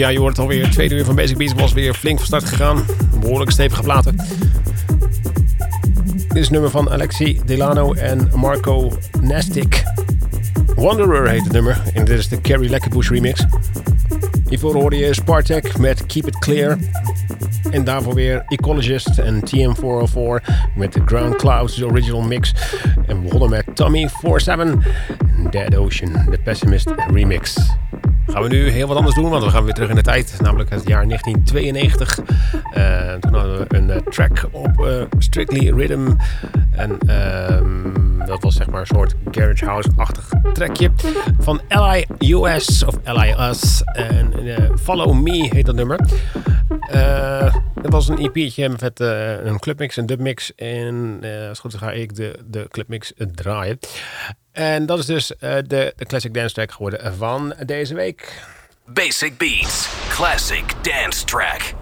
Ja, je hoort het alweer. Tweede uur van Basic Beats was weer flink van start gegaan. Behoorlijk stevige platen. Dit is het nummer van Alexi Delano en Marco Nastic. Wanderer heet het nummer. En dit is de Carrie Lekkerbush remix. Hiervoor hoorde je Spartak met Keep It Clear. En daarvoor weer Ecologist en TM404 met de Ground Clouds original mix. En we begonnen met Tommy 47 Dead Ocean, de Pessimist remix. Gaan we nu heel wat anders doen, want we gaan weer terug in de tijd. Namelijk het jaar 1992. Uh, toen hadden we een uh, track op uh, Strictly Rhythm. En ehm, dat was zeg maar een soort Garage House-achtig trackje. Van LIUS of LIUS. En Follow Me heet dat nummer. Het was een EP'tje met een clubmix, een dubmix. En als goed is ga ik de, de clubmix draaien. En dat is dus de, de Classic Dance Track geworden van deze week. Basic Beats, Classic Dance Track.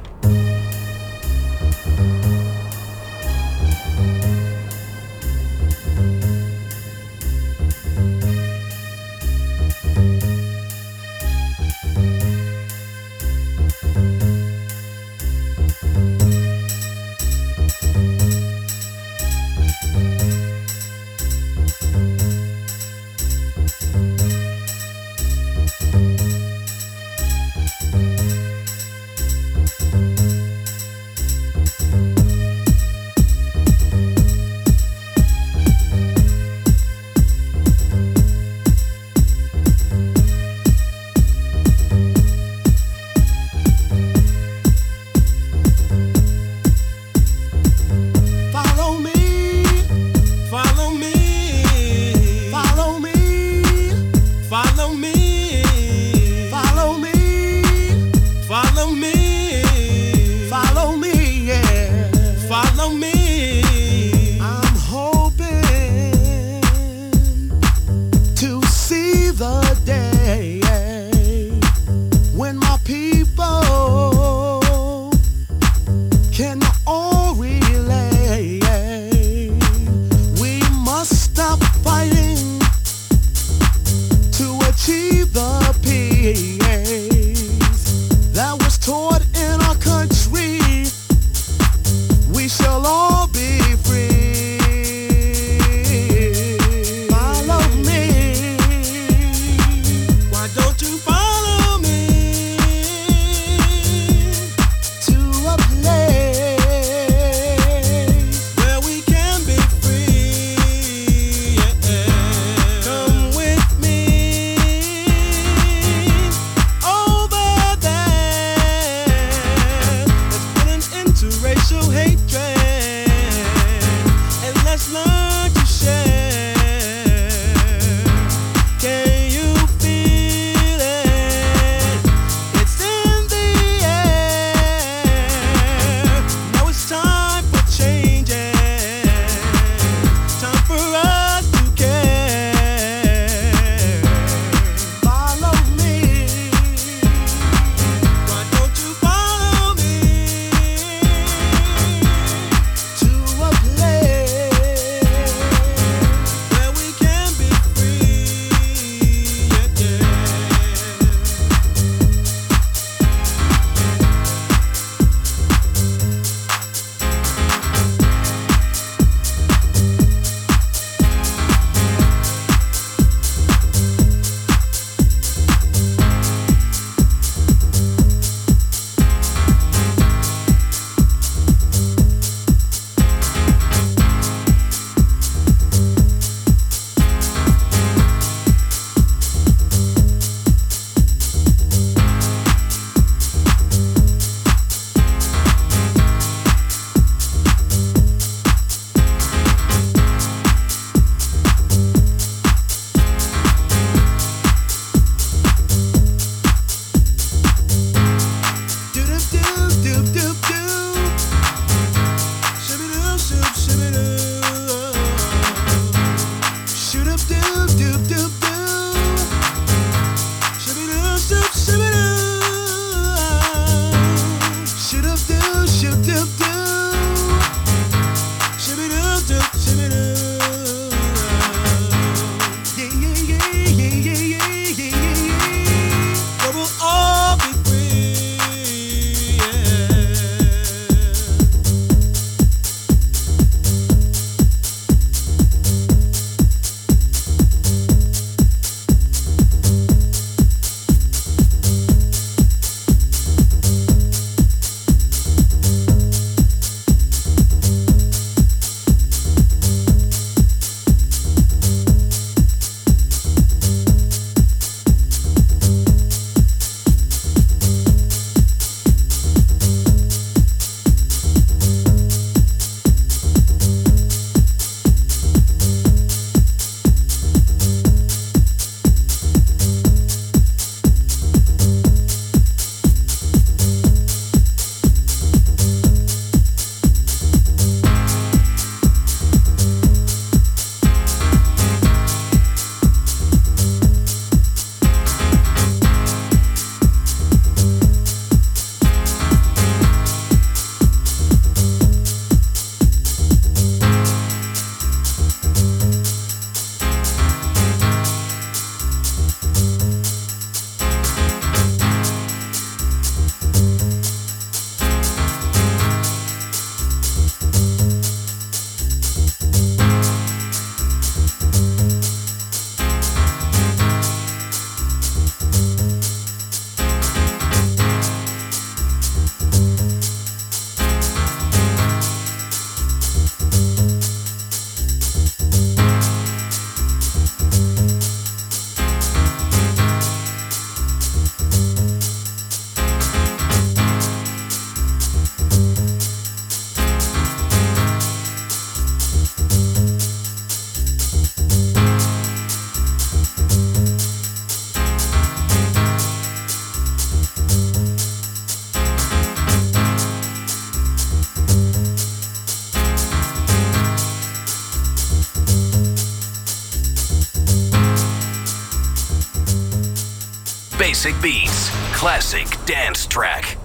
Basic Beats, classic dance track.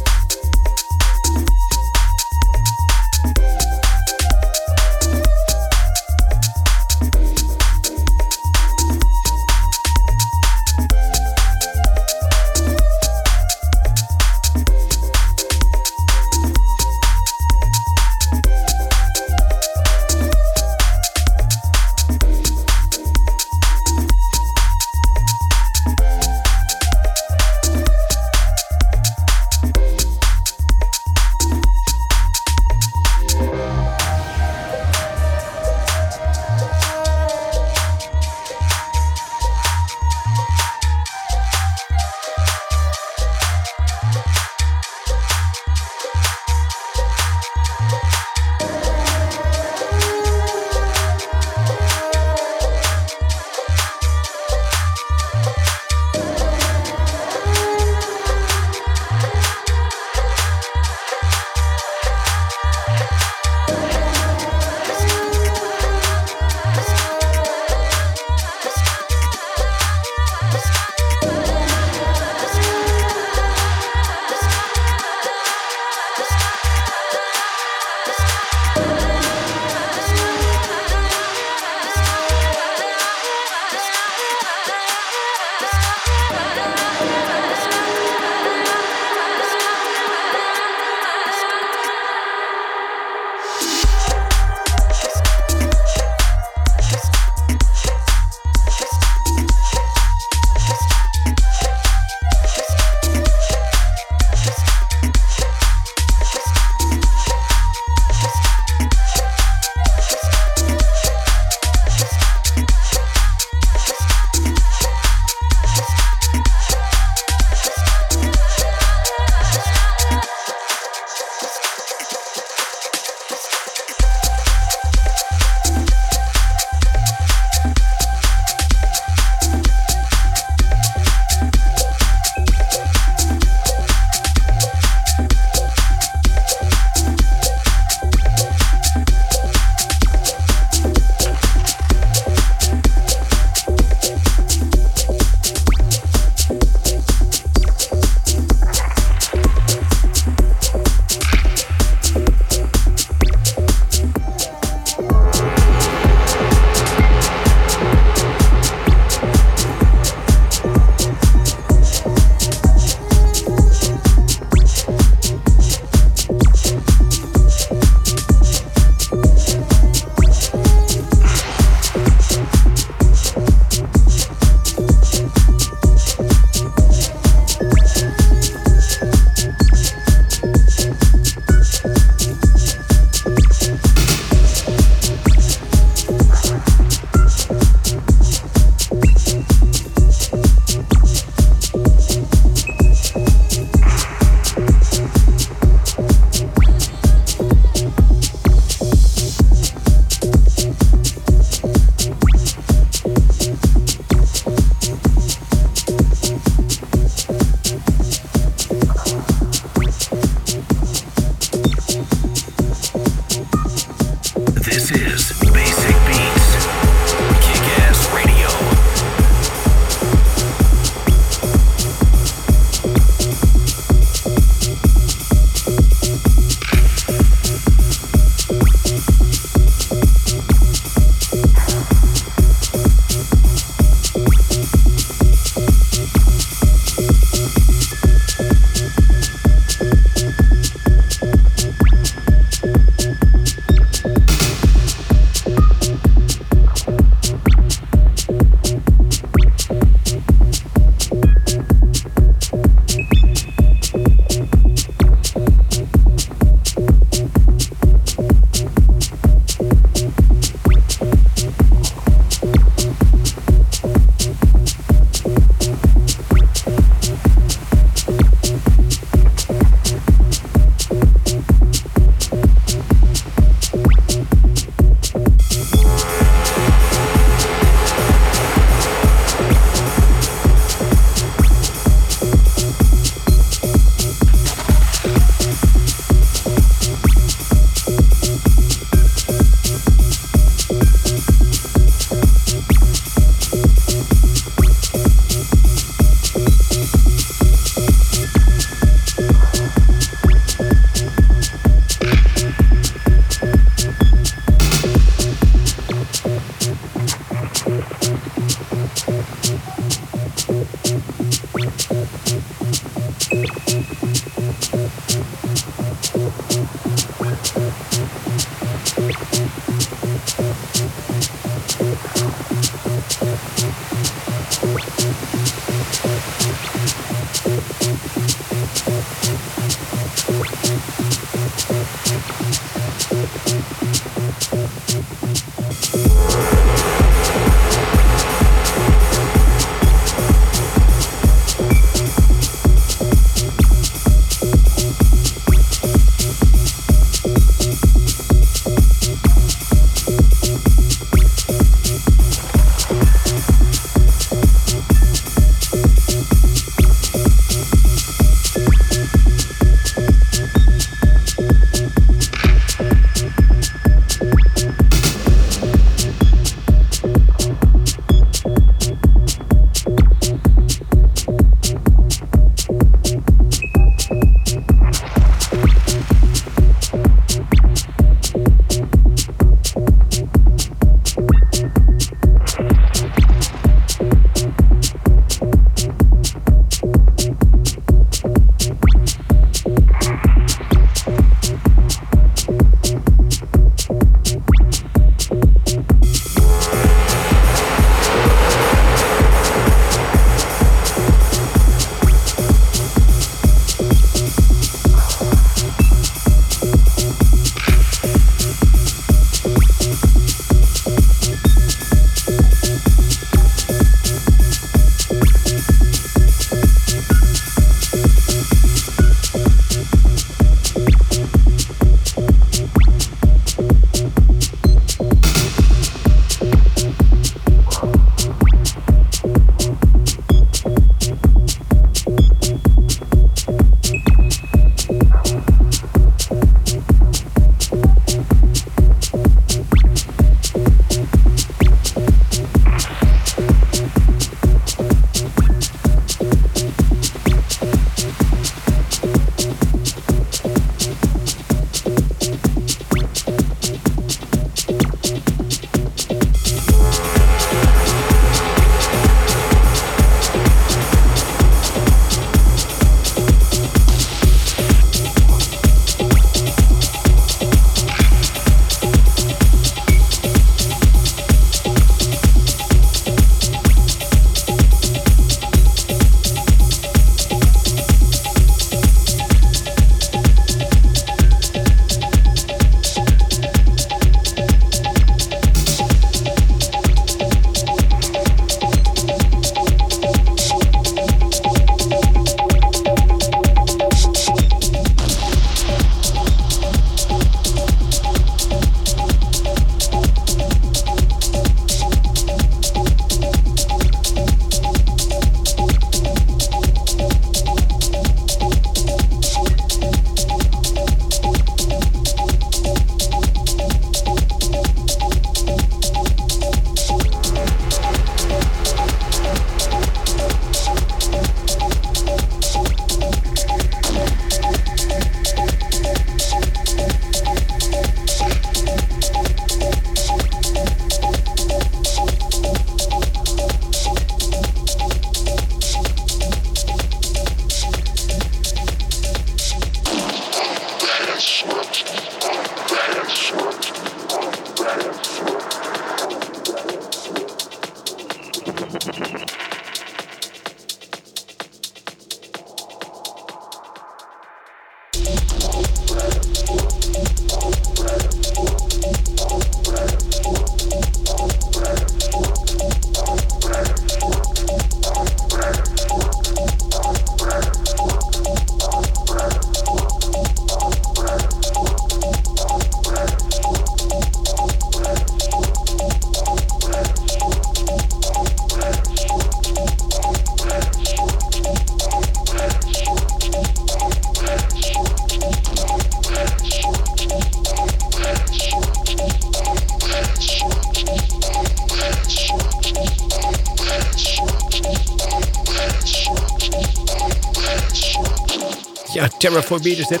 Ja, Terror for Beat is dit.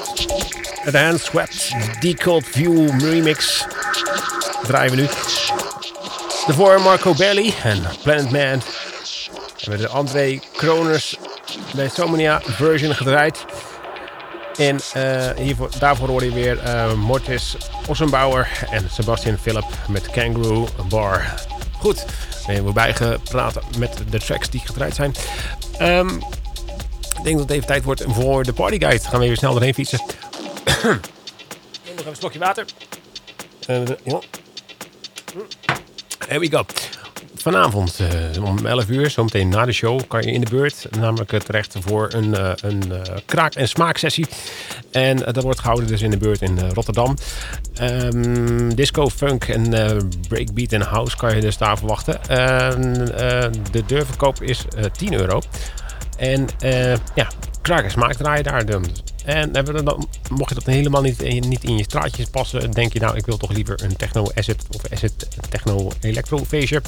Hand Swept Decult View remix. Draaien we nu. Daarvoor Marco Belli en Planet Man. We hebben de André Kroners Somnia version gedraaid. En uh, hiervoor, daarvoor hoor je weer uh, Mortis Ossenbauer en Sebastian Philip met Kangaroo Bar. Goed, we hebben bijgepraat met de tracks die gedraaid zijn. Um, ik denk dat het even tijd wordt voor de partyguide. Gaan we even snel erheen fietsen. nog even een slokje water. Uh, ja. Here we go. Vanavond uh, om 11 uur, zometeen na de show, kan je in de beurt namelijk terecht voor een, uh, een kraak- en smaaksessie. En dat wordt gehouden dus in de beurt in Rotterdam. Um, disco, funk en breakbeat en house kan je dus daar verwachten. de deurverkoop is 10 euro. En ja, kraak en smaak draaien daar. Dan. En dan, mocht je dat helemaal niet, niet in je straatjes passen, denk je nou, ik wil toch liever een techno asset of asset techno electro feestje.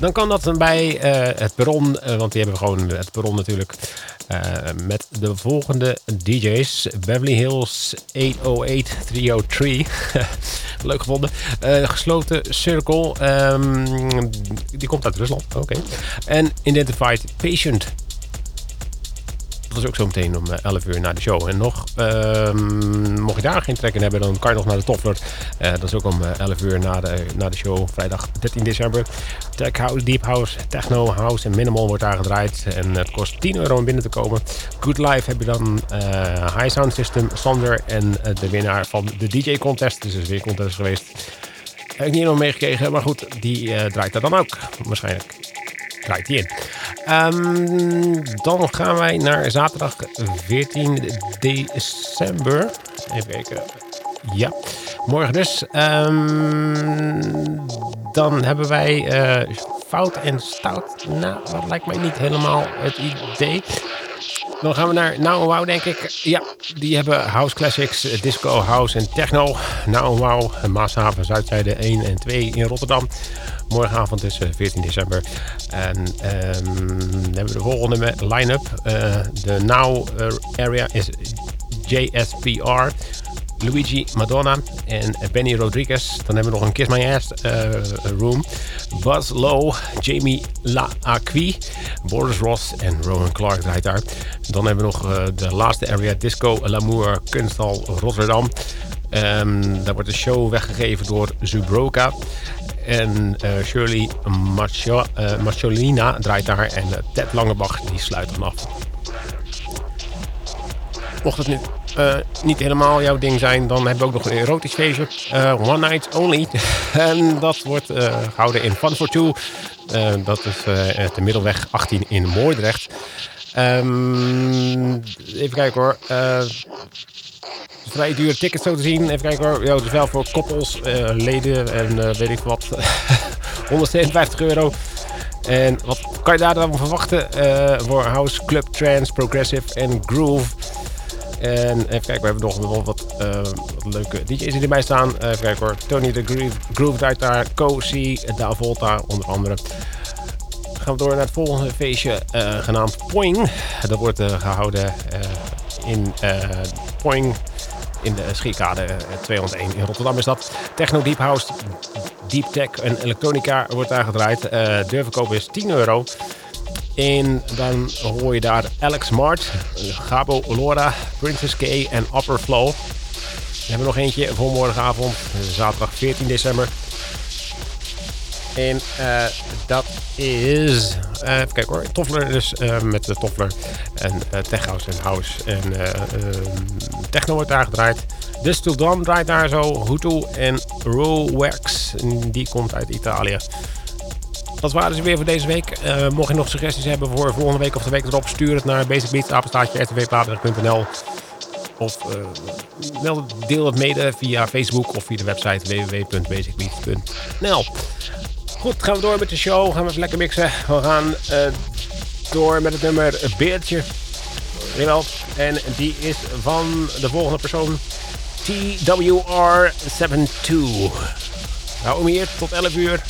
Dan kan dat bij uh, het perron, uh, want die hebben we gewoon het perron natuurlijk. Uh, met de volgende DJ's: Beverly Hills 808303. Leuk gevonden. gesloten Circle. Um, die komt uit Rusland. Oké. En Identified Patient dat is ook zo meteen om 11 uur na de show. En nog, um, mocht je daar geen trek in hebben, dan kan je nog naar de Toffler. Uh, dat is ook om 11 uur na de, na de show, vrijdag 13 december. Tech House, Deep House, Techno House en Minimal wordt daar gedraaid. En het kost 10 euro om binnen te komen. Good Life heb je dan High Sound System, Sander en de winnaar van de DJ Contest. Dus is weer contest geweest. Heb ik niet nog meegekregen, maar goed, die draait daar dan ook waarschijnlijk draait die in. Um, dan gaan wij naar zaterdag 14 december. Even kijken. Ja, morgen dus. Um, dan hebben wij uh, fout en stout. Nou, dat lijkt mij niet helemaal het idee. Dan gaan we naar Now Wow, denk ik. Ja, die hebben House Classics, Disco House en Techno. Now Wow, Maashaven, Zuidzijde 1 en 2 in Rotterdam. Morgenavond is 14 december. En um, dan hebben we de volgende line-up. Uh, de Now area is JSPR. Luigi Madonna en Benny Rodriguez. Dan hebben we nog een Kiss My Ass room. Buzz Low, Jamie La Acqui, Boris Ross en Rowan Clark draait daar. Dan hebben we nog de laatste area Disco L'Amour Kunsthal Rotterdam. Um, daar wordt de show weggegeven door Zubroka. En uh, Shirley uh, Macholina draait daar. En Ted Langebach die sluit dan af. Mocht het nu uh, niet helemaal jouw ding zijn, dan hebben we ook nog een erotisch feestje. Uh, one Night Only. en dat wordt uh, gehouden in Fun for Two. dat is de Middelweg 18 in Moordrecht. Um, even kijken hoor. Vrij dure tickets zo te zien. Even kijken hoor. Ja, dus wel voor koppels, leden en weet ik wat. 157 euro. En wat kan je daar dan verwachten? voor House, Club, Trance, Progressive en Groove. En even kijken, we hebben nog wel wat, uh, wat leuke DJ's die erbij staan. Uh, even kijken hoor. Tony the Groove, Groove daar. Cozy, Da Volta onder andere. gaan we door naar het volgende feestje uh, genaamd Poing. Dat wordt gehouden in In de Schierkade 201 in Rotterdam is dat. Techno Deep House, Deep Tech en Electronica wordt daar gedraaid. deurverkoop is 10 euro. En dan hoor je daar Alex Mart, Gabo Lora, Princess K en Upper Flow. We hebben nog eentje voor morgenavond, zaterdag 14 december. En uh, dat is. Even kijken hoor. Toffler dus uh, met de Toffler. En uh, Tech House en House. En Techno wordt daar gedraaid. Dus Till draait daar zo. Hutu en Rowax. Die komt uit Italië. Dat waren ze weer voor deze week. Mocht je nog suggesties hebben voor volgende week of de week erop, stuur het naar basicbeats.rtvplatenrug.nl of uh, deel het mede via Facebook of via de website www.basicbeats.nl. Goed, gaan we door met de show. Gaan we even lekker mixen. We gaan uh, door met het nummer Beertje. Jawel. En die is van de volgende persoon. TWR72. Hou hem hier tot 11 uur.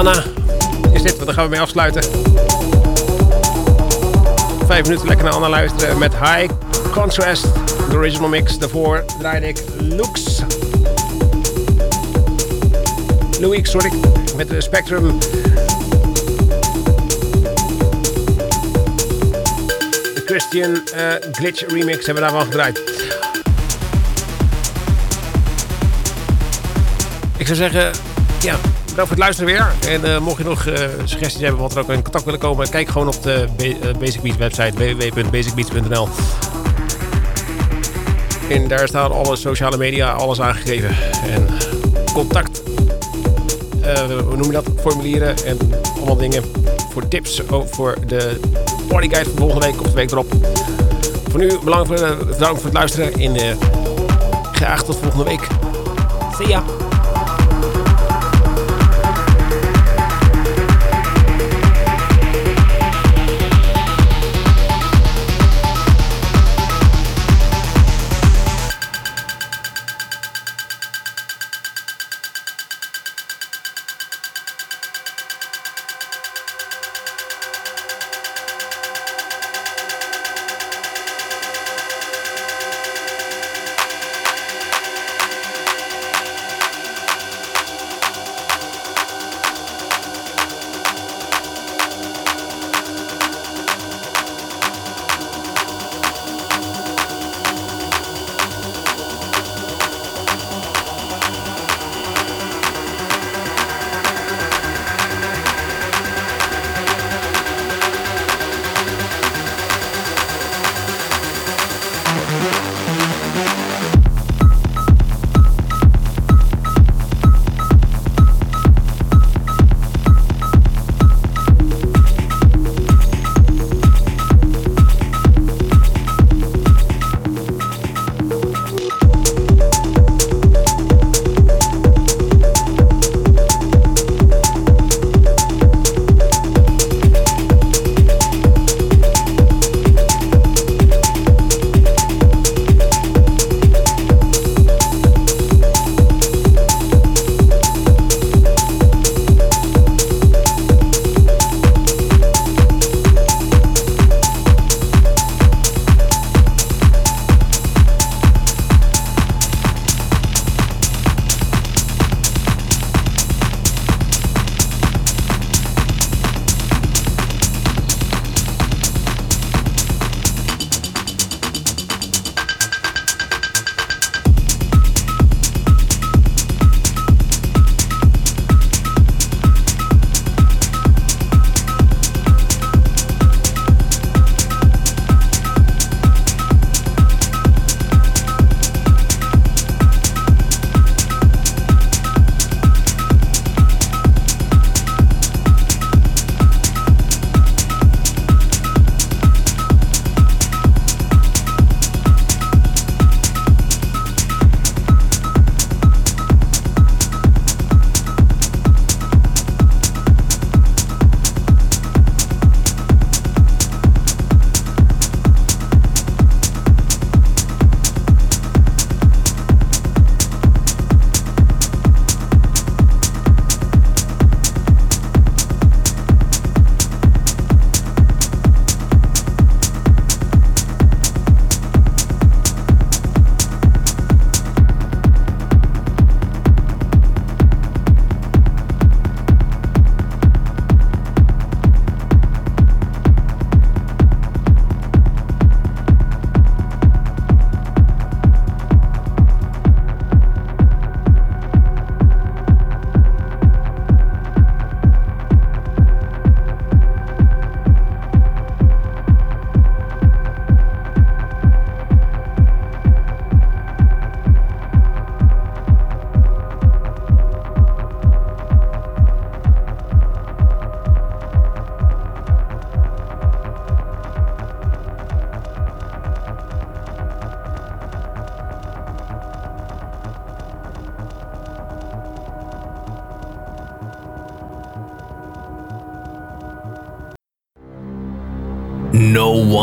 Anna. Is dit wat? Dan gaan we mee afsluiten. vijf minuten lekker naar Anna luisteren met High Contrast, de original mix. Daarvoor draaide ik Lux. Louis, sorry, met de Spectrum. De Christian uh, Glitch remix hebben we daarvan gedraaid. Ik zou zeggen, ja, bedankt voor het luisteren weer. En uh, mocht je nog uh, suggesties hebben wat er ook in contact willen komen, kijk gewoon op de Basic Beats website www.basicbeats.nl. En daar staan alle sociale media, alles aangegeven. En contact, hoe noem je dat? Formulieren en allemaal dingen voor tips voor de partyguide van volgende week of de week erop. Voor nu bedankt voor, voor het luisteren en graag tot volgende week. See!